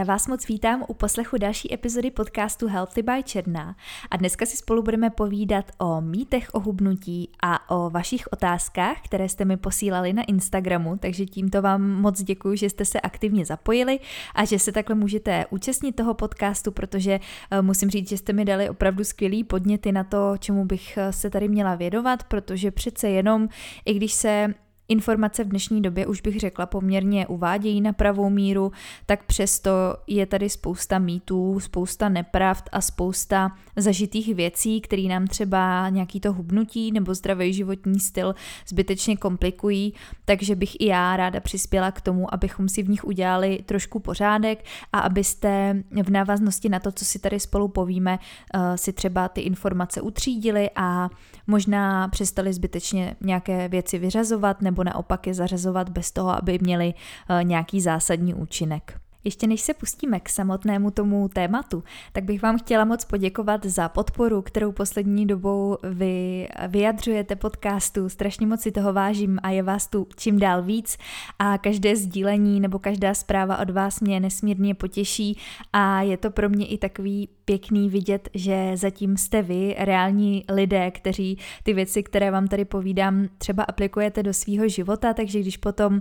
Já vás moc vítám u poslechu další epizody podcastu Healthy by Černá. A dneska si spolu budeme povídat o mýtech o hubnutí a o vašich otázkách, které jste mi posílali na Instagramu, takže tímto vám moc děkuji, že jste se aktivně zapojili a že se takhle můžete účastnit toho podcastu, protože eh, musím říct, že jste mi dali opravdu skvělý podněty na to, čemu bych eh, se tady měla vědovat, protože přece jenom, i když se informace v dnešní době už bych řekla poměrně uvádějí na pravou míru, tak přesto je tady spousta mýtů, spousta nepravd a spousta zažitých věcí, které nám třeba nějaký to hubnutí nebo zdravý životní styl zbytečně komplikují, takže bych i já ráda přispěla k tomu, abychom si v nich udělali trošku pořádek a abyste v návaznosti na to, co si tady spolu povíme, eh, si třeba ty informace utřídili a možná přestali zbytečně nějaké věci vyřazovat nebo naopak je zařazovat bez toho, aby měli eh, nějaký zásadní účinek. Ještě než se pustíme k samotnému tomu tématu, tak bych vám chtěla moc poděkovat za podporu, kterou poslední dobou vy vyjadřujete podcastu. Strašně moc si toho vážím a je vás tu čím dál víc a každé sdílení nebo každá zpráva od vás mě nesmírně potěší a je to pro mě i takový pěkný vidět, že zatím jste vy, reální lidé, kteří ty věci, které vám tady povídám, třeba aplikujete do svého života, takže když potom uh,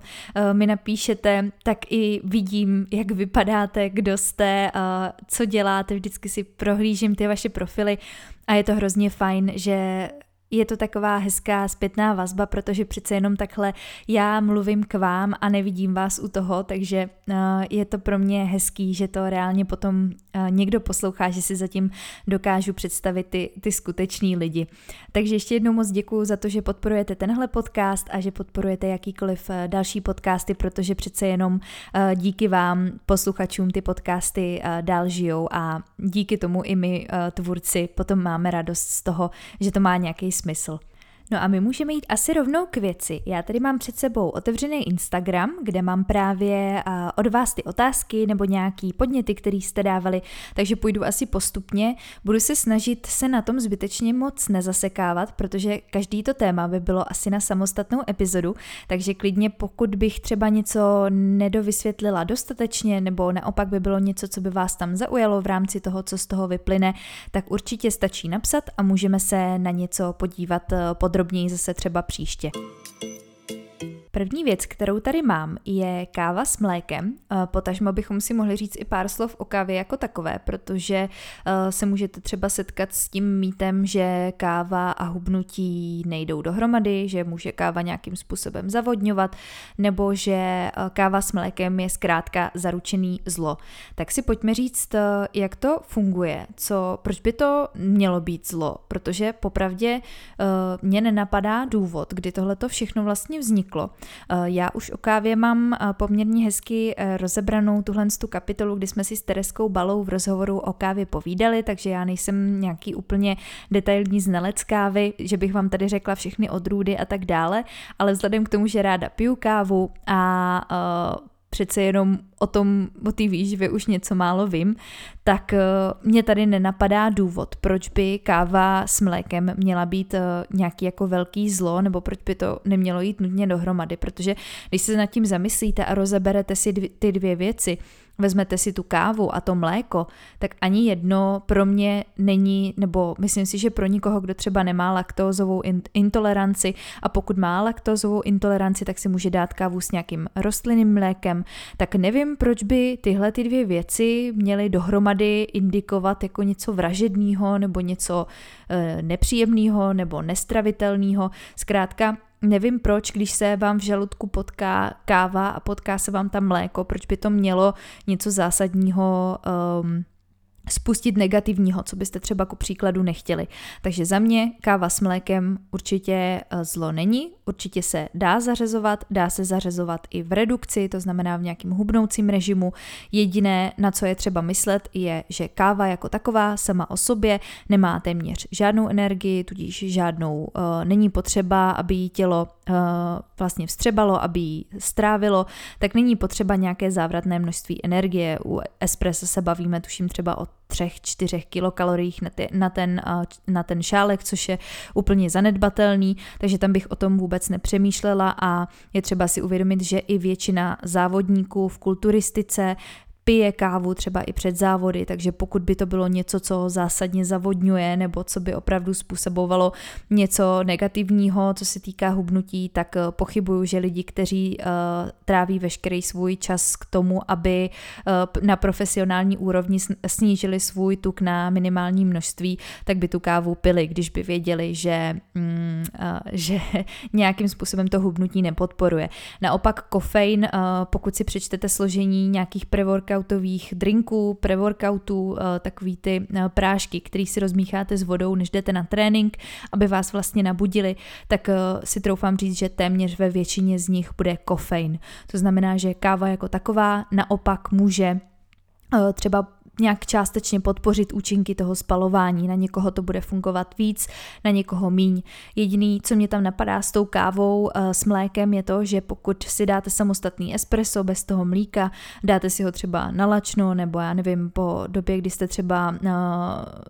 mi napíšete, tak i vidím, jak vypadáte, kdo jste, co děláte, vždycky si prohlížím ty vaše profily a je to hrozně fajn, že je to taková hezká zpětná vazba, protože přece jenom takhle já mluvím k vám a nevidím vás u toho, takže uh, je to pro mě hezký, že to reálně potom uh, někdo poslouchá, že si zatím dokážu představit ty, ty skutečný lidi. Takže ještě jednou moc děkuji za to, že podporujete tenhle podcast a že podporujete jakýkoliv uh, další podcasty, protože přece jenom díky vám, posluchačům, ty podcasty dál žijou a díky tomu i my, tvůrci, potom máme radost z toho, že to má nějaký smysl. No a my můžeme jít asi rovnou k věci. Já tady mám před sebou otevřený Instagram, kde mám právě od vás ty otázky nebo nějaký podněty, které jste dávali, takže půjdu asi postupně. Budu se snažit se na tom zbytečně moc nezasekávat, protože každý to téma by bylo asi na samostatnou epizodu, takže klidně pokud bych třeba něco nedovysvětlila dostatečně nebo naopak by bylo něco, co by vás tam zaujalo v rámci toho, co z toho vyplyne, tak určitě stačí napsat a můžeme se na něco podívat eh, podrobně podrobněji zase třeba příště. První věc, kterou tady mám, je káva s mlékem. Eh, potažmo bychom si mohli říct i pár slov o kávě jako takové, protože eh, se můžete třeba setkat s tím mýtem, že káva a hubnutí nejdou dohromady, že může káva nějakým způsobem zavodňovat, nebo že eh, káva s mlékem je zkrátka zaručený zlo. Tak si pojďme říct, jak to funguje, co, proč by to mělo být zlo, protože popravdě mě nenapadá důvod, kdy tohle to všechno vlastně vzniklo. Eh, já už o kávě mám eh, poměrně hezky eh, rozebranou tuhle tu kapitolu, kdy jsme si s Tereskou Balou v rozhovoru o kávě povídali, takže já nejsem nějaký úplně detailní znalec kávy, že bych vám tady řekla všechny odrůdy a tak dále, ale vzhledem k tomu, že ráda piju kávu a přece jenom o tom, o té výživě už něco málo vím, tak uh, mě tady nenapadá důvod, proč by káva s mlékem měla být uh, nějaký jako velký zlo, nebo proč by to nemělo jít nutně dohromady, protože když se nad tím zamyslíte a rozeberete si ty dvě věci, vezmete si tu kávu a to mléko, tak ani jedno pro mě není, nebo myslím si, že pro nikoho, kdo třeba nemá laktózovou intoleranci a pokud má laktózovou intoleranci, tak si může dát kávu s nějakým rostlinným mlékem, tak nevím, proč by tyhle ty dvě věci měly dohromady indikovat jako něco vražedného nebo něco e, nepříjemného nebo nestravitelného. Zkrátka, Nevím proč, když se vám v žaludku potká káva a potká se vám tam mléko, proč by to mělo něco zásadního um, spustit negativního, co byste třeba ku příkladu nechtěli. Takže za mě káva s mlékem určitě eh, zlo není, určitě se dá zařezovat, dá se zařezovat i v redukci, to znamená v nějakým hubnoucím režimu. Jediné, na co je třeba myslet, je, že káva jako taková sama o sobě nemá téměř žádnou energii, tudíž žádnou uh, není potřeba, aby jí tělo uh, vlastně vstřebalo, aby ji strávilo, tak není potřeba nějaké závratné množství energie. U espressa se bavíme tuším třeba o 3-4 kilokaloriích na, na, ten, na ten šálek, což je úplně zanedbatelný, takže tam bych o tom vůbec nepřemýšlela a je třeba si uvědomit, že i většina závodníků v kulturistice pije kávu třeba i před závody, takže pokud by to bylo něco, co zásadně zavodňuje nebo co by opravdu způsobovalo něco negativního, co se týká hubnutí, tak eh, pochybuju, že lidi, kteří uh, tráví veškerý svůj čas k tomu, aby uh, na profesionální úrovni snížili svůj tuk na minimální množství, tak by tu kávu pili, když by věděli, že, mm, uh, že nějakým způsobem to hubnutí nepodporuje. Naopak kofein, pokud si přečtete složení nějakých pre-workoutových drinků, pre-workoutů, uh, takový ty uh, prášky, který si rozmícháte s vodou, než jdete na trénink, aby vás vlastně nabudili, tak uh, si troufám říct, že téměř ve většině z nich bude kofein. To znamená, že káva jako taková naopak může třeba nějak částečně podpořit účinky toho spalování. Na někoho to bude fungovat víc, na někoho míň. Jediný, co mě tam napadá s tou kávou eh, s mlékem, je to, že pokud si dáte samostatný espresso bez toho mlíka, dáte si ho třeba na lačno, nebo já nevím, po době, kdy jste třeba uh,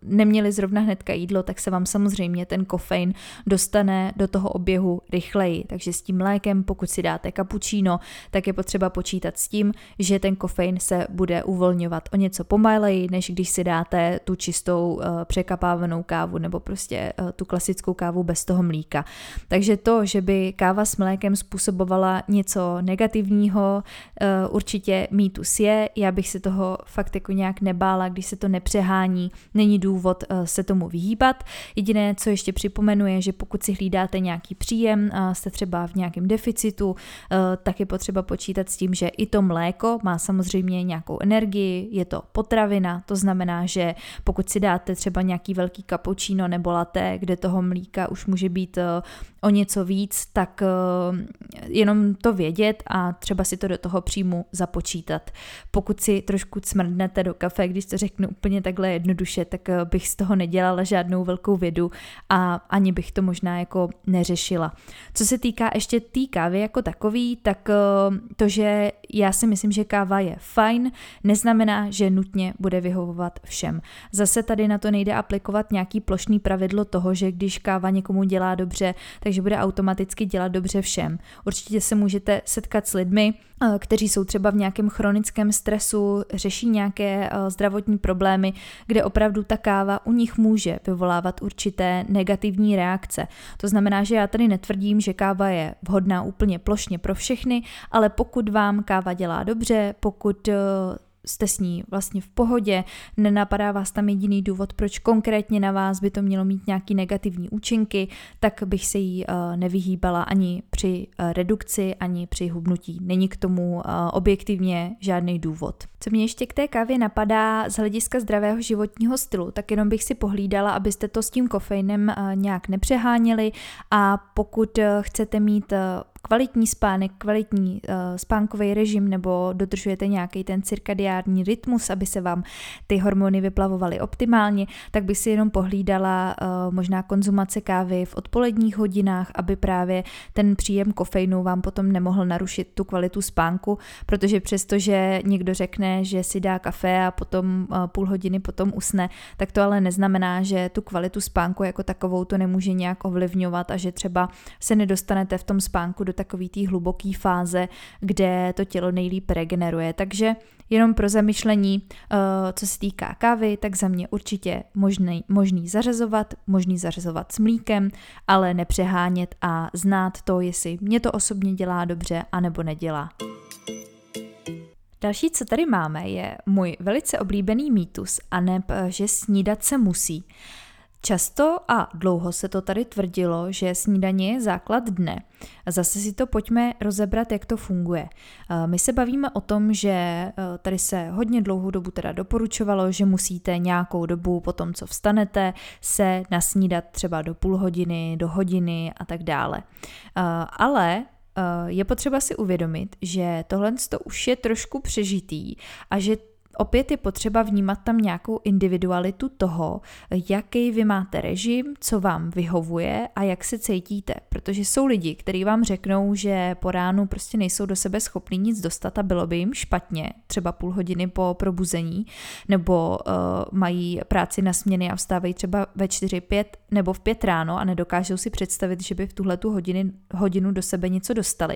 neměli zrovna hnedka jídlo, tak se vám samozřejmě ten kofein dostane do toho oběhu rychleji. Takže s tím mlékem, pokud si dáte cappuccino, tak je potřeba počítat s tím, že ten kofein se bude uvolňovat o něco pomaleji pomaleji, než když si dáte tu čistou uh, překapávanou kávu nebo prostě uh, tu klasickou kávu bez toho mlíka. Takže to, že by káva s mlékem způsobovala něco negativního, uh, určitě mýtus je, já bych se toho fakt jako nějak nebála, když se to nepřehání, není důvod se tomu vyhýbat. Jediné, co ještě připomenu, je, že pokud si hlídáte nějaký příjem, jste třeba v nějakém deficitu, tak je potřeba počítat s tím, že i to mléko má samozřejmě nějakou energii, je to potravina, potravina, to znamená, že pokud si dáte třeba nějaký velký cappuccino nebo latte, kde toho mlíka už může být eh, o něco víc, tak eh, jenom to vědět a třeba si to do toho příjmu započítat. Pokud si trošku smrdnete do kafe, když to řeknu úplně takhle jednoduše, tak eh, bych z toho nedělala žádnou velkou vědu a ani bych to možná jako neřešila. Co se týká ještě té kávy jako takový, tak to, že já si myslím, že káva je fajn, neznamená, že nutně bude vyhovovat všem. Zase tady na to nejde aplikovat nějaký plošný pravidlo toho, že když káva někomu dělá dobře, takže bude automaticky dělat dobře všem. Určitě se můžete setkat s lidmi, eh, kteří jsou třeba v nějakém chronickém stresu, řeší nějaké eh, zdravotní problémy, kde opravdu ta káva u nich může vyvolávat určité negativní reakce. To znamená, že já tady netvrdím, že káva je vhodná úplně plošně pro všechny, ale pokud vám káva dělá dobře, pokud eh, jste s ní vlastně v pohodě, nenapadá vás tam jediný důvod, proč konkrétně na vás by to mělo mít nějaký negativní účinky, tak bych se jí uh, nevyhýbala ani při uh, redukci, ani při hubnutí. Není k tomu uh, objektivně žádný důvod. Co mě ještě k té kávě napadá z hlediska zdravého životního stylu, tak jenom bych si pohlídala, abyste to s tím kofeinem nějak nepřeháněli a pokud chcete mít kvalitní spánek, kvalitní uh, spánkový režim nebo dodržujete nějaký ten cirkadiární rytmus, aby se vám ty hormony vyplavovaly optimálně, tak by si jenom pohlídala uh, možná konzumace kávy v odpoledních hodinách, aby právě ten příjem kofeinu vám potom nemohl narušit tu kvalitu spánku, protože přestože někdo řekne, že si dá kafe a potom uh, půl hodiny potom usne, tak to ale neznamená, že tu kvalitu spánku jako takovou to nemůže nějak ovlivňovat a že třeba se nedostanete v tom spánku do takové té hluboké fáze, kde to tělo nejlíp regeneruje. Takže jenom pro zamyšlení, eh, co se týká kávy, tak za mě určitě možný, možný zařazovat, možný zařazovat s mlíkem, ale nepřehánět a znát to, jestli mě to osobně dělá dobře, anebo nedělá. Další, co tady máme, je můj velice oblíbený mýtus, a ne, že snídat se musí. Často a dlouho se to tady tvrdilo, že snídaně je základ dne. Zase si to pojďme rozebrat, jak to funguje. My se bavíme o tom, že e, tady se hodně dlouhou dobu teda doporučovalo, že musíte nějakou dobu po tom, co vstanete, se nasnídat třeba do půl hodiny, do hodiny a tak dále. Ale e, je potřeba si uvědomit, že tohle to už je trošku přežitý a že Opět je potřeba vnímat tam nějakou individualitu toho, jaký vy máte režim, co vám vyhovuje a jak se cítíte. Protože jsou lidi, kteří vám řeknou, že po ránu prostě nejsou do sebe schopní nic dostat a bylo by jim špatně, třeba půl hodiny po probuzení, nebo uh, mají práci na směny a vstávají třeba ve 4-5 nebo v 5 ráno a nedokážou si představit, že by v tuhle tu hodinu, hodinu do sebe něco dostali.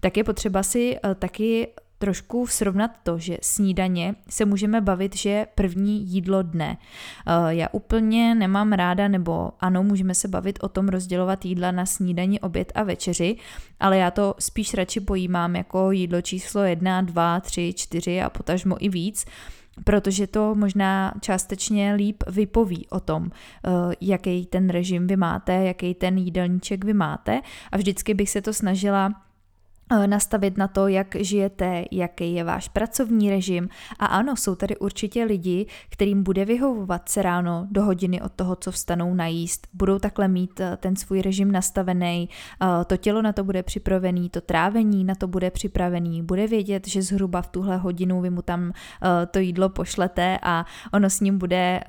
Tak je potřeba si uh, taky trošku srovnat to, že snídaně se můžeme bavit, že je první jídlo dne. Eh, já úplně nemám ráda, nebo ano, můžeme se bavit o tom rozdělovat jídla na snídaní, oběd a večeři, ale já to spíš radši pojímám jako jídlo číslo 1, 2, 3, 4 a potažmo i víc, protože to možná částečně líp vypoví o tom, eh, jaký ten režim vy máte, jaký ten jídelníček vy máte a vždycky bych se to snažila nastavit na to, jak žijete, jaký je váš pracovní režim. A ano, jsou tady určitě lidi, kterým bude vyhovovat se ráno do hodiny od toho, co vstanou najíst. Budou takhle mít eh, ten svůj režim nastavený, eh, to tělo na to bude připravený, to trávení na to bude připravený, bude vědět, že zhruba v tuhle hodinu vy mu tam to jídlo pošlete a ono s ním bude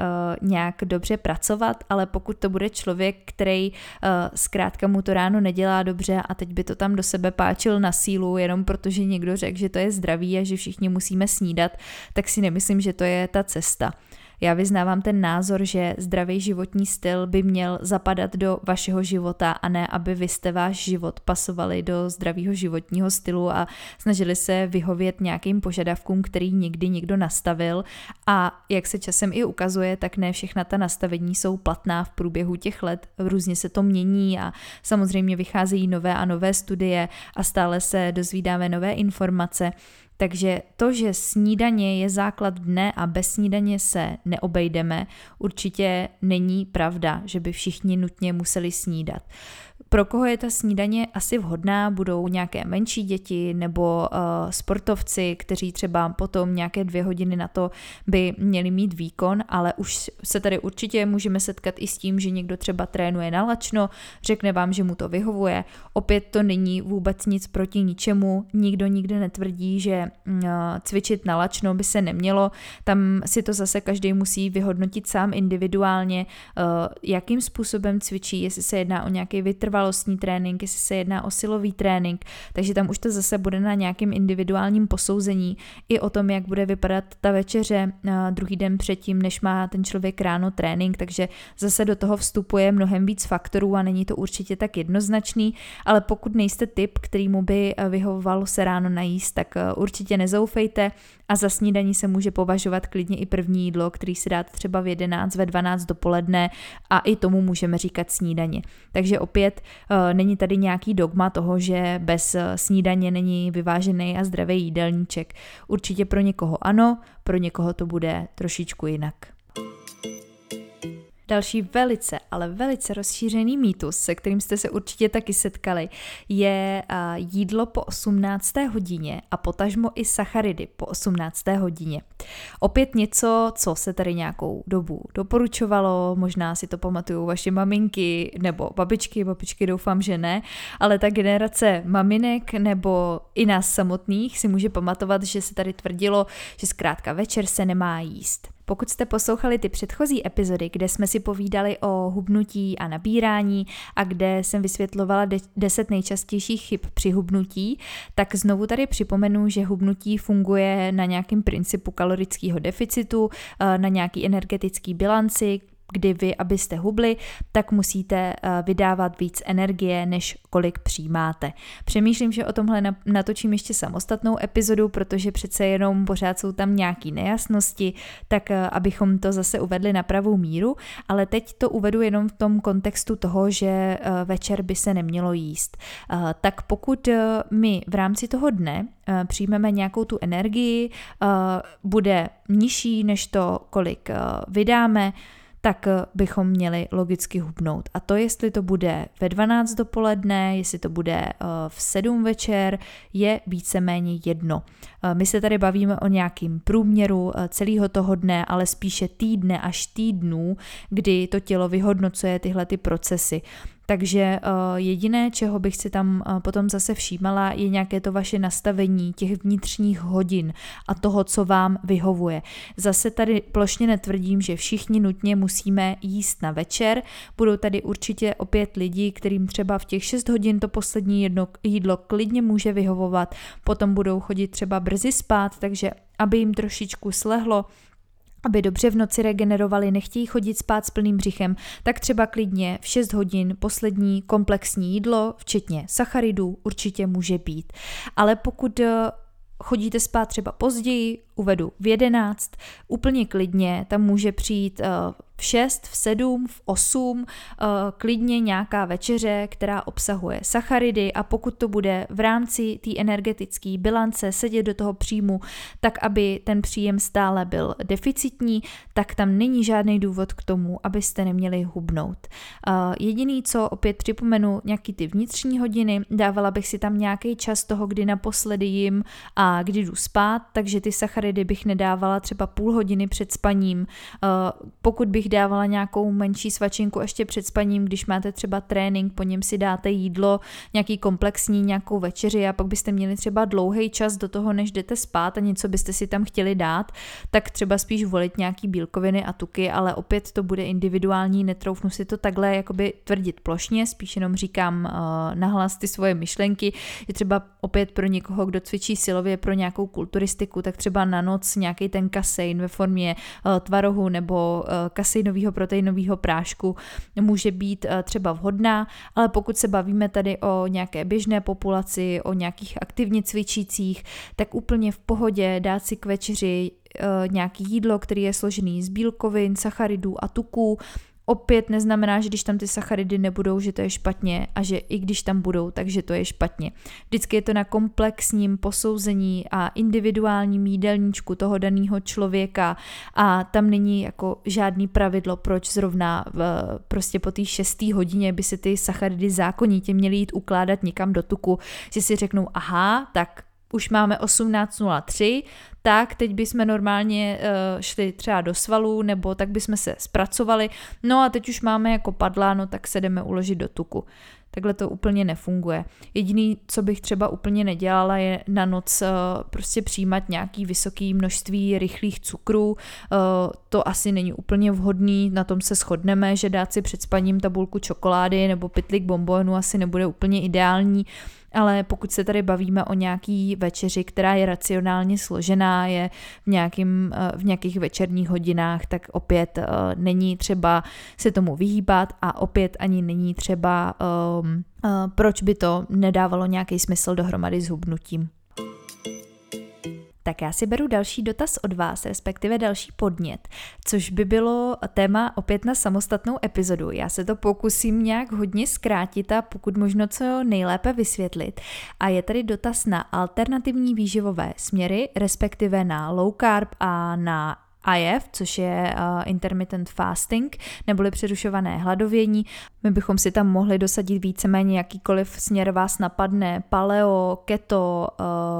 nějak dobře pracovat, ale pokud to bude člověk, který zkrátka mu to ráno nedělá dobře a teď by to tam do sebe páčil na sílu, jenom protože někdo řekl, že to je zdravý a že všichni musíme snídat, tak si nemyslím, že to je ta cesta. Já vyznávám ten názor, že zdravý životní styl by měl zapadat do vašeho života a ne, aby vy jste váš život pasovali do zdravého životního stylu a snažili se vyhovět nějakým požadavkům, který nikdy někdo nastavil. A jak se časem i ukazuje, tak ne všechna ta nastavení jsou platná v průběhu těch let. Různě se to mění a samozřejmě vycházejí nové a nové studie a stále se dozvídáme nové informace. Takže to, že snídaně je základ dne a bez snídaně se neobejdeme, určitě není pravda, že by všichni nutně museli snídat. Pro koho je ta snídaně asi vhodná, budou nějaké menší děti nebo uh, sportovci, kteří třeba potom nějaké dvě hodiny na to by měli mít výkon, ale už se tady určitě můžeme setkat i s tím, že někdo třeba trénuje na lačno, řekne vám, že mu to vyhovuje. Opět to není vůbec nic proti ničemu, nikdo nikdy netvrdí, že uh, cvičit na lačno by se nemělo, tam si to zase každý musí vyhodnotit sám individuálně, uh, jakým způsobem cvičí, jestli se jedná o nějaký vytrvalý vytrvalostní trénink, jestli se jedná o silový trénink, takže tam už to zase bude na nějakém individuálním posouzení i o tom, jak bude vypadat ta večeře druhý den předtím, než má ten člověk ráno trénink, takže zase do toho vstupuje mnohem víc faktorů a není to určitě tak jednoznačný, ale pokud nejste typ, kterýmu by vyhovovalo se ráno najíst, tak určitě nezoufejte. A za snídaní se může považovat klidně i první jídlo, který si dáte třeba v 11, ve 12 dopoledne a i tomu můžeme říkat snídaně. Takže opět uh, není tady nějaký dogma toho, že bez eh, snídaně není vyvážený a zdravý jídelníček. Určitě pro někoho ano, pro někoho to bude trošičku jinak. Další velice, ale velice rozšířený mýtus, se kterým jste se určitě taky setkali, je jídlo po 18. hodině a potažmo i sacharidy po 18. hodině. Opět něco, co se tady nějakou dobu doporučovalo, možná si to pamatují vaše maminky nebo babičky, babičky doufám, že ne, ale ta generace maminek nebo i nás samotných si může pamatovat, že se tady tvrdilo, že zkrátka večer se nemá jíst. Pokud jste poslouchali ty předchozí epizody, kde jsme si povídali o hubnutí a nabírání a kde jsem vysvětlovala de- 10 nejčastějších chyb při hubnutí, tak znovu tady připomenu, že hubnutí funguje na nějakém principu kalorického deficitu, eh, na nějaký energetický bilanci, kdy vy, abyste hubli, tak musíte eh, vydávat víc energie, než kolik přijímáte. Přemýšlím, že o tomhle natočím ještě samostatnou epizodu, protože přece jenom pořád jsou tam nějaké nejasnosti, tak eh, abychom to zase uvedli na pravou míru, ale teď to uvedu jenom v tom kontextu toho, že eh, večer by se nemělo jíst. Tak pokud my v rámci toho dne přijmeme nějakou tu energii, bude nižší než to, kolik vydáme, tak eh, bychom měli logicky hubnout. A to, jestli to bude ve 12 dopoledne, jestli to bude eh, v 7 večer, je víceméně jedno. Eh, my se tady bavíme o nějakým průměru celého toho dne, ale spíše týdne až týdnů, kdy to tělo vyhodnocuje tyhle ty procesy. Takže uh, jediné, čeho bych si tam uh, potom zase všímala, je nějaké to vaše nastavení těch vnitřních hodin a toho, co vám vyhovuje. Zase tady plošně netvrdím, že všichni nutně musíme jíst na večer. Budou tady určitě opět lidi, kterým třeba v těch 6 hodin to poslední jedno jídlo klidně může vyhovovat, potom budou chodit třeba brzy spát, takže aby jim trošičku slehlo, aby dobře v noci regenerovali, nechtějí chodit spát s plným břichem, tak třeba klidně v 6 hodin poslední komplexní jídlo, včetně sacharidů, určitě může být. Ale pokud eh, chodíte spát třeba později, uvedu v 11, úplně klidně, tam může přijít uh, v 6, v 7, v 8, eh, klidně nějaká večeře, která obsahuje sacharidy a pokud to bude v rámci té energetické bilance sedět do toho příjmu, tak aby ten příjem stále byl deficitní, tak tam není žádný důvod k tomu, abyste neměli hubnout. Eh, jediný, co opět připomenu, nějaký ty vnitřní hodiny, dávala bych si tam nějaký čas toho, kdy naposledy jim a kdy jdu spát, takže ty sacharidy bych nedávala třeba půl hodiny před spaním. Eh, pokud bych dávala nějakou menší svačinku ještě před spaním, když máte třeba trénink, po něm si dáte jídlo, nějaký komplexní, nějakou večeři a pak byste měli třeba dlouhý čas do toho, než jdete spát a něco byste si tam chtěli dát, tak třeba spíš volit nějaký bílkoviny a tuky, ale opět to bude individuální, netroufnu si to takhle jakoby tvrdit plošně, spíš jenom říkám uh, nahlas ty svoje myšlenky. Je třeba opět pro někoho, kdo cvičí silově pro nějakou kulturistiku, tak třeba na noc nějaký ten kasein ve formě uh, tvarohu nebo uh, kasein proteinového prášku může být eh, třeba vhodná, ale pokud se bavíme tady o nějaké běžné populaci, o nějakých aktivně cvičících, tak úplně v pohodě dát si k večeři eh, nějaký jídlo, který je složený z bílkovin, sacharidů a tuků, opět neznamená, že když tam ty sacharidy nebudou, že to je špatně a že i když tam budou, takže to je špatně. Vždycky je to na komplexním posouzení a individuálním jídelníčku toho daného člověka a tam není jako žádný pravidlo, proč zrovna v, prostě po té šesté hodině by se ty sacharidy zákonitě měly jít ukládat někam do tuku, že si řeknou, aha, tak už máme 18.03, tak teď bychom normálně uh, šli třeba do svalů, nebo tak bychom se zpracovali, no a teď už máme jako padla, no tak se jdeme uložit do tuku. Takhle to úplně nefunguje. Jediný, co bych třeba úplně nedělala, je na noc uh, prostě přijímat nějaký vysoký množství rychlých cukrů. Uh, to asi není úplně vhodný, na tom se shodneme, že dát si před spaním tabulku čokolády nebo pytlik bombonu asi nebude úplně ideální ale pokud se tady bavíme o nějaký večeři, která je racionálně složená, je v, nějakým, eh, v nějakých večerních hodinách, tak opět uh, není třeba se tomu vyhýbat a opět ani není třeba, um, uh, proč by to nedávalo nějaký smysl dohromady s hubnutím. Tak já si beru další dotaz od vás, respektive další podnět, což by bylo téma opět na samostatnou epizodu. Já se to pokusím nějak hodně zkrátit a pokud možno co nejlépe vysvětlit. A je tady dotaz na alternativní výživové směry, respektive na low carb a na IF, což je uh, intermittent fasting, neboli přerušované hladovění. My bychom si tam mohli dosadit víceméně jakýkoliv směr vás napadne, paleo, keto,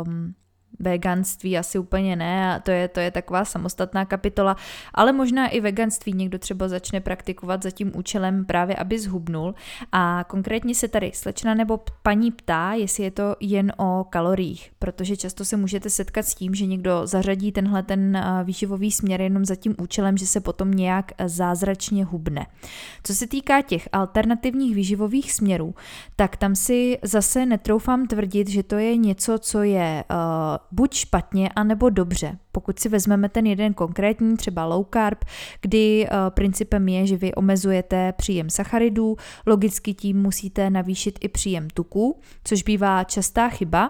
um, veganství asi úplně ne, a to je, to je taková samostatná kapitola, ale možná i veganství někdo třeba začne praktikovat za tím účelem právě, aby zhubnul a konkrétně se tady slečna nebo paní ptá, jestli je to jen o kaloriích, protože často se můžete setkat s tím, že někdo zařadí tenhle ten výživový směr jenom za tím účelem, že se potom nějak zázračně hubne. Co se týká těch alternativních výživových směrů, tak tam si zase netroufám tvrdit, že to je něco, co je uh, buď špatně, anebo dobře. Pokud si vezmeme ten jeden konkrétní, třeba low carb, kdy uh, principem je, že vy omezujete příjem sacharidů, logicky tím musíte navýšit i příjem tuku, což bývá častá chyba,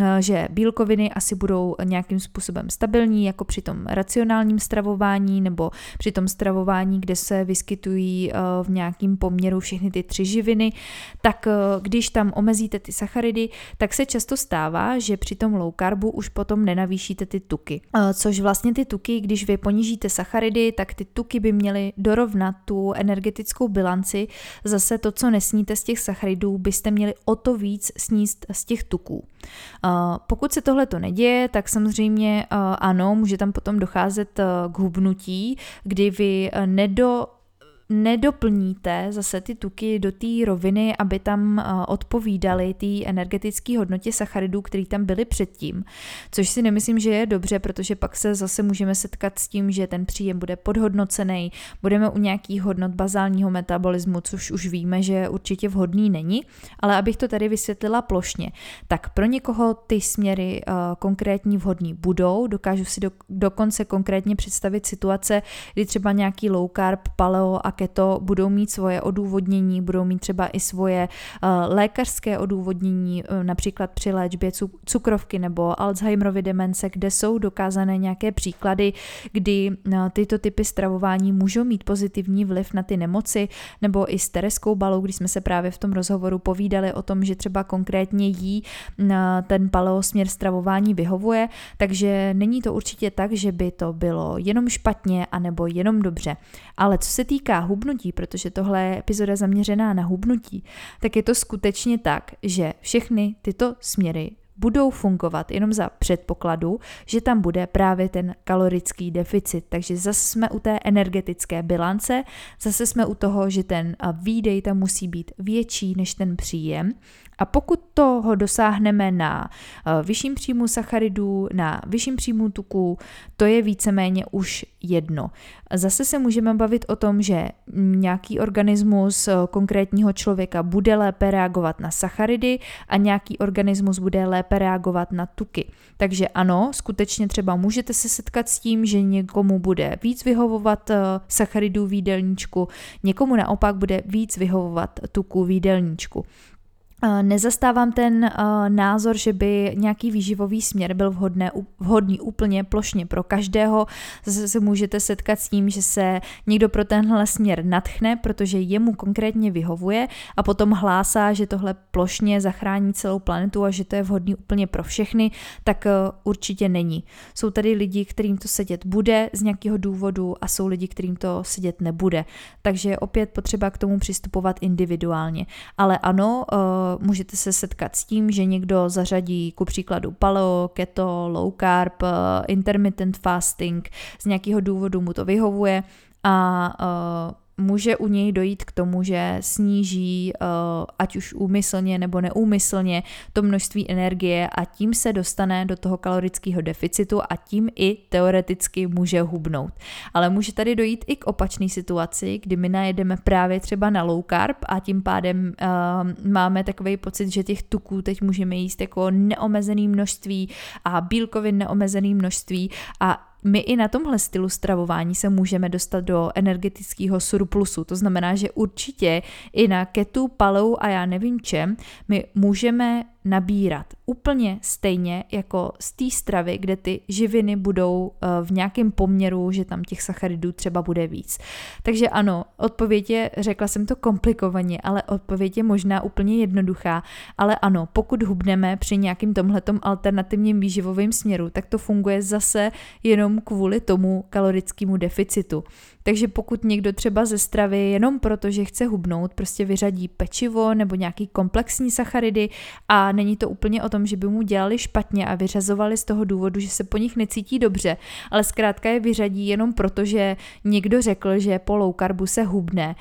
Eh, že bílkoviny asi budou nějakým způsobem stabilní, jako při tom racionálním stravování nebo při tom stravování, kde se vyskytují eh, v nějakým poměru všechny ty tři živiny, tak eh, když tam omezíte ty sacharidy, tak se často stává, že při tom low carbu už potom nenavýšíte ty tuky. Což vlastně ty tuky, když vy ponížíte sacharidy, tak ty tuky by měly dorovnat tu energetickou bilanci. Zase to, co nesníte z těch sacharidů, byste měli o to víc sníst z těch tuků. Pokud se tohle to neděje, tak samozřejmě ano, může tam potom docházet k hubnutí, kdy vy nedo nedoplníte zase ty tuky do té roviny, aby tam eh, odpovídaly té energetické hodnotě sacharidů, které tam byly předtím. Což si nemyslím, že je dobře, protože pak se zase můžeme setkat s tím, že ten příjem bude podhodnocený, budeme u nějakých hodnot bazálního metabolismu, což už víme, že určitě vhodný není, ale abych to tady vysvětlila plošně, tak pro někoho ty směry uh, konkrétní vhodný budou, dokážu si do, dokonce konkrétně představit situace, kdy třeba nějaký low carb, paleo a keto budou mít svoje odůvodnění, budou mít třeba i svoje uh, lékařské odůvodnění, uh, například při léčbě cukrovky nebo Alzheimerovy demence, kde jsou dokázané nějaké příklady, kdy uh, tyto typy stravování můžou mít pozitivní vliv na ty nemoci, nebo i s Tereskou Balou, když jsme se právě v tom rozhovoru povídali o tom, že třeba konkrétně jí ten paleosměr stravování vyhovuje, takže není to určitě tak, že by to bylo jenom špatně anebo jenom dobře. Ale co se týká hubnutí, protože tohle je epizoda zaměřená na hubnutí, tak je to skutečně tak, že všechny tyto směry budou fungovat jenom za předpokladu, že tam bude právě ten kalorický deficit. Takže zase jsme u té energetické bilance, zase jsme u toho, že ten výdej tam musí být větší než ten příjem a pokud toho dosáhneme na eh, vyšším příjmu sacharidů, na vyšším příjmu tuků, to je víceméně už jedno. Zase se můžeme bavit o tom, že nějaký organismus eh, konkrétního člověka bude lépe reagovat na sacharidy a nějaký organismus bude lépe reagovat na tuky. Takže ano, skutečně třeba můžete se setkat s tím, že někomu bude víc vyhovovat eh, sacharidů v jídelníčku, někomu naopak bude víc vyhovovat tuků v jídelníčku. Nezastávám ten názor, že by nějaký výživový směr byl vhodné, vhodný úplně plošně pro každého. Zase se můžete setkat s tím, že se někdo pro tenhle směr natchne, protože jemu konkrétně vyhovuje a potom hlásá, že tohle plošně zachrání celou planetu a že to je vhodný úplně pro všechny, tak e, určitě není. Jsou tady lidi, kterým to sedět bude z nějakého důvodu a jsou lidi, kterým to sedět nebude. Takže opět potřeba k tomu přistupovat individuálně. Ale ano, e, můžete se setkat s tím, že někdo zařadí ku příkladu paleo, keto, low carb, eh, intermittent fasting, z nějakého důvodu mu to vyhovuje a uh, může u něj dojít k tomu, že sníží, eh, ať už úmyslně nebo neúmyslně, to množství energie a tím se dostane do toho kalorického deficitu a tím i teoreticky může hubnout. Ale může tady dojít i k opačné situaci, kdy my najedeme právě třeba na low carb a tím pádem uh, máme takový pocit, že těch tuků teď můžeme jíst jako neomezený množství a bílkovin neomezený množství a my i na tomhle stylu stravování se můžeme dostat do energetického surplusu. To znamená, že určitě i na ketu, palou a já nevím čem, my můžeme nabírat úplně stejně jako z té stravy, kde ty živiny budou eh, v nějakém poměru, že tam těch sacharidů třeba bude víc. Takže ano, odpověď je, řekla jsem to komplikovaně, ale odpověď je možná úplně jednoduchá, ale ano, pokud hubneme při nějakým tomhletom alternativním výživovým směru, tak to funguje zase jenom kvůli tomu kalorickému deficitu. Takže pokud někdo třeba ze stravy jenom proto, že chce hubnout, prostě vyřadí pečivo nebo nějaký komplexní sacharidy a není to úplně o tom, že by mu dělali špatně a vyřazovali z toho důvodu, že se po nich necítí dobře, ale zkrátka je vyřadí jenom proto, že někdo řekl, že po low carbu se hubne,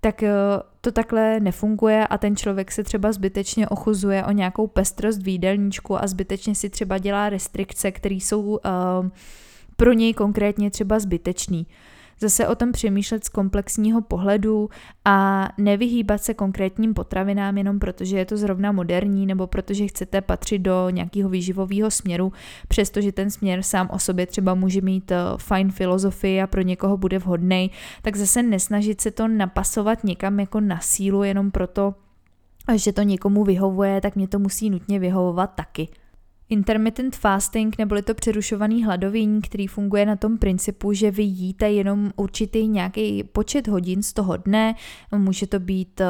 tak eh, to takhle nefunguje a ten člověk se třeba zbytečně ochuzuje o nějakou pestrost v jídelníčku a zbytečně si třeba dělá restrikce, které jsou uh, pro něj konkrétně třeba zbytečný zase o tom přemýšlet z komplexního pohledu a nevyhýbat se konkrétním potravinám jenom protože je to zrovna moderní nebo protože chcete patřit do nějakého výživového směru, přestože ten směr sám o sobě třeba může mít eh, fajn filozofii a pro někoho bude vhodný, tak zase nesnažit se to napasovat někam jako na sílu jenom proto, že to někomu vyhovuje, tak mě to musí nutně vyhovovat taky. Intermittent fasting neboli to přerušovaný hladovění, který funguje na tom principu, že vy jíte jenom určitý nějaký počet hodin z toho dne, může to být eh,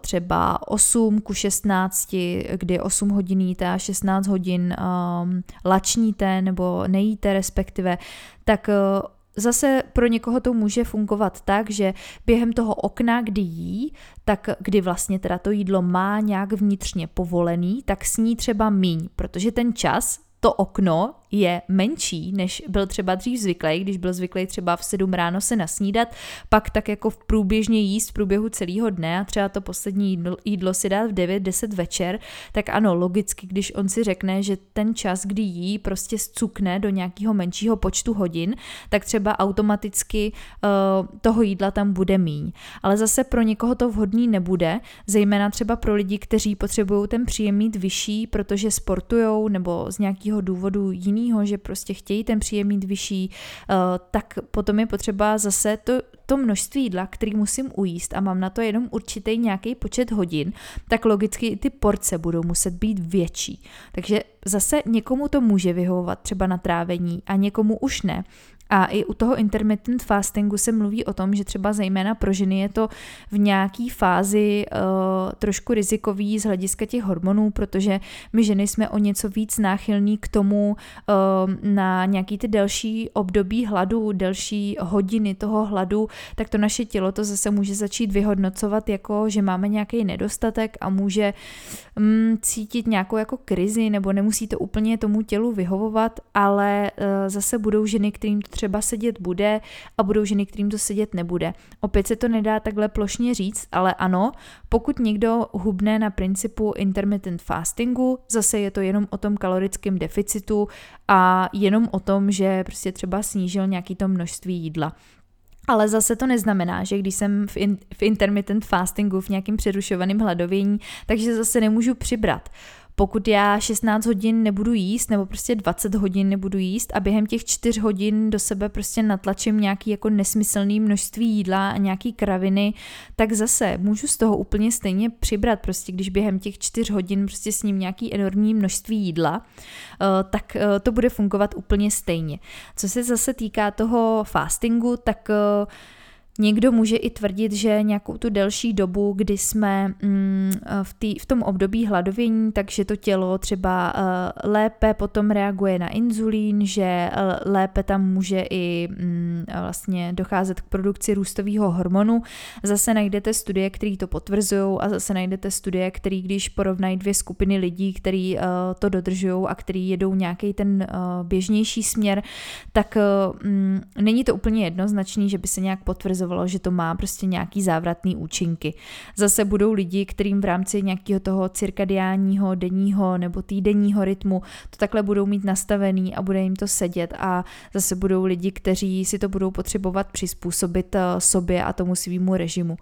třeba 8 ku 16, kdy 8 hodin jíte a 16 hodin um, lačníte nebo nejíte respektive, tak uh, Zase pro někoho to může fungovat tak, že během toho okna, kdy jí, tak kdy vlastně teda to jídlo má nějak vnitřně povolený, tak sní třeba míň, protože ten čas, to okno je menší, než byl třeba dřív zvyklý, když byl zvyklý třeba v 7 ráno se nasnídat, pak tak jako v průběžně jíst v průběhu celého dne a třeba to poslední jídlo, si dát v 9-10 večer, tak ano, logicky, když on si řekne, že ten čas, kdy jí, prostě zcukne do nějakého menšího počtu hodin, tak třeba automaticky uh, toho jídla tam bude míň. Ale zase pro někoho to vhodný nebude, zejména třeba pro lidi, kteří potřebují ten příjem mít vyšší, protože sportujou nebo z nějakého nějakého důvodu jiného, že prostě chtějí ten příjem mít vyšší, uh, tak potom je potřeba zase to, to množství jídla, který musím ujíst a mám na to jenom určitý nějaký počet hodin, tak logicky i ty porce budou muset být větší. Takže zase někomu to může vyhovovat třeba na trávení a někomu už ne. A i u toho intermittent fastingu se mluví o tom, že třeba zejména pro ženy je to v nějaký fázi uh, trošku rizikový z hlediska těch hormonů, protože my ženy jsme o něco víc náchylní k tomu uh, na nějaký ty delší období hladu, delší hodiny toho hladu, tak to naše tělo to zase může začít vyhodnocovat jako, že máme nějaký nedostatek a může um, cítit nějakou jako krizi, nebo nemusí to úplně tomu tělu vyhovovat, ale uh, zase budou ženy, kterým to třeba sedět bude a budou ženy, kterým to sedět nebude. Opět se to nedá takhle plošně říct, ale ano, pokud někdo hubne na principu intermittent fastingu, zase je to jenom o tom kalorickém deficitu a jenom o tom, že prostě třeba snížil nějaký to množství jídla. Ale zase to neznamená, že když jsem v, in, v intermittent fastingu, v nějakém přerušovaném hladovění, takže zase nemůžu přibrat pokud já 16 hodin nebudu jíst, nebo prostě 20 hodin nebudu jíst a během těch 4 hodin do sebe prostě natlačím nějaký jako nesmyslný množství jídla a nějaký kraviny, tak zase můžu z toho úplně stejně přibrat, prostě když během těch 4 hodin prostě s ním nějaký enormní množství jídla, eh, tak eh, to bude fungovat úplně stejně. Co se zase týká toho fastingu, tak uh, Někdo může i tvrdit, že nějakou tu delší dobu, kdy jsme mm, v, tý, v tom období hladovění, takže to tělo třeba uh, lépe potom reaguje na inzulín, že uh, lépe tam může i mm, vlastně docházet k produkci růstového hormonu. Zase najdete studie, které to potvrzují a zase najdete studie, které když porovnají dvě skupiny lidí, který to dodržují a který jedou nějaký ten běžnější směr, tak mm, není to úplně jednoznačný, že by se nějak potvrzoval ukazovalo, že to má prostě nějaký závratný účinky. Zase budou lidi, kterým v rámci nějakého toho cirkadiánního, denního nebo týdenního rytmu to takhle budou mít nastavený a bude jim to sedět a zase budou lidi, kteří si to budou potřebovat přizpůsobit eh, sobě a tomu svýmu režimu.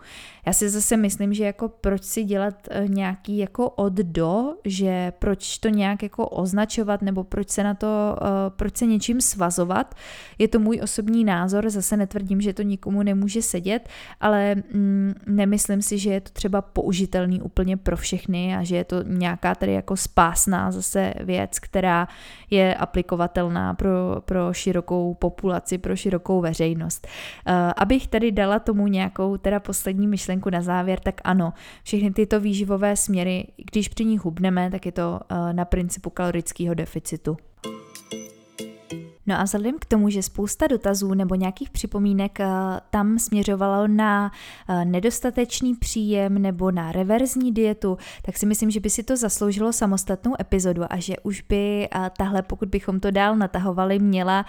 Já si zase myslím, že jako proč si dělat eh, nějaký jako od do, že proč to nějak jako označovat nebo proč se na to, eh, proč se něčím svazovat, je to můj osobní názor, zase netvrdím, že to nikomu nemůže může sedět, ale mm, nemyslím si, že je to třeba použitelný úplně pro všechny a že je to nějaká tady jako spásná zase věc, která je aplikovatelná pro, pro širokou populaci, pro širokou veřejnost. Uh, abych tady dala tomu nějakou teda poslední myšlenku na závěr, tak ano, všechny tyto výživové směry, když při nich hubneme, tak je to uh, na principu kalorického deficitu. No a vzhledem k tomu, že spousta dotazů nebo nějakých připomínek eh, tam směřovalo na eh, nedostatečný příjem nebo na reverzní dietu, tak si myslím, že by si to zasloužilo samostatnou epizodu a že už by eh, tahle, pokud bychom to dál natahovali, měla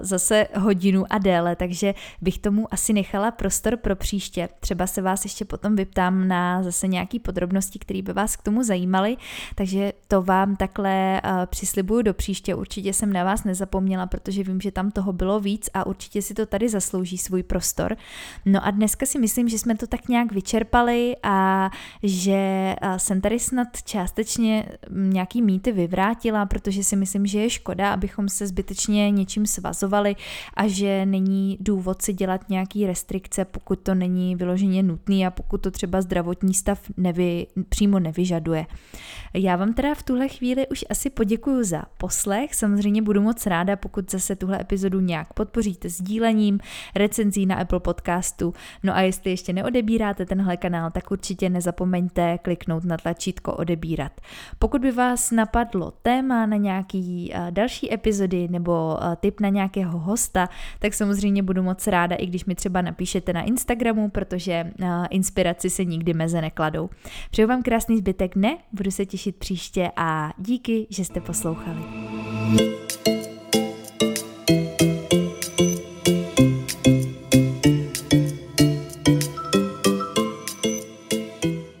zase hodinu a déle, takže bych tomu asi nechala prostor pro příště. Třeba se vás ještě potom vyptám na zase nějaký podrobnosti, které by vás k tomu zajímaly, takže to vám takhle přislibuju do příště, určitě jsem na vás nezapomněla zmínila, protože vím, že tam toho bylo víc a určitě si to tady zaslouží svůj prostor. No a dneska si myslím, že jsme to tak nějak vyčerpali a že jsem tady snad částečně nějaký mýty vyvrátila, protože si myslím, že je škoda, abychom se zbytečně něčím svazovali a že není důvod si dělat nějaký restrikce, pokud to není vyloženě nutný a pokud to třeba zdravotní stav nevy, přímo nevyžaduje. Já vám teda v tuhle chvíli už asi poděkuju za poslech, samozřejmě budu moc ráda, pokud zase tuhle epizodu nějak podpoříte sdílením, recenzí na Apple Podcastu. No a jestli ještě neodebíráte tenhle kanál, tak určitě nezapomeňte kliknout na tlačítko odebírat. Pokud by vás napadlo téma na nějaký uh, další epizody nebo uh, tip na nějakého hosta, tak samozřejmě budu moc ráda, i když mi třeba napíšete na Instagramu, protože uh, inspiraci se nikdy meze nekladou. Přeju vám krásný zbytek dne, budu se těšit příště a díky, že jste poslouchali. thank you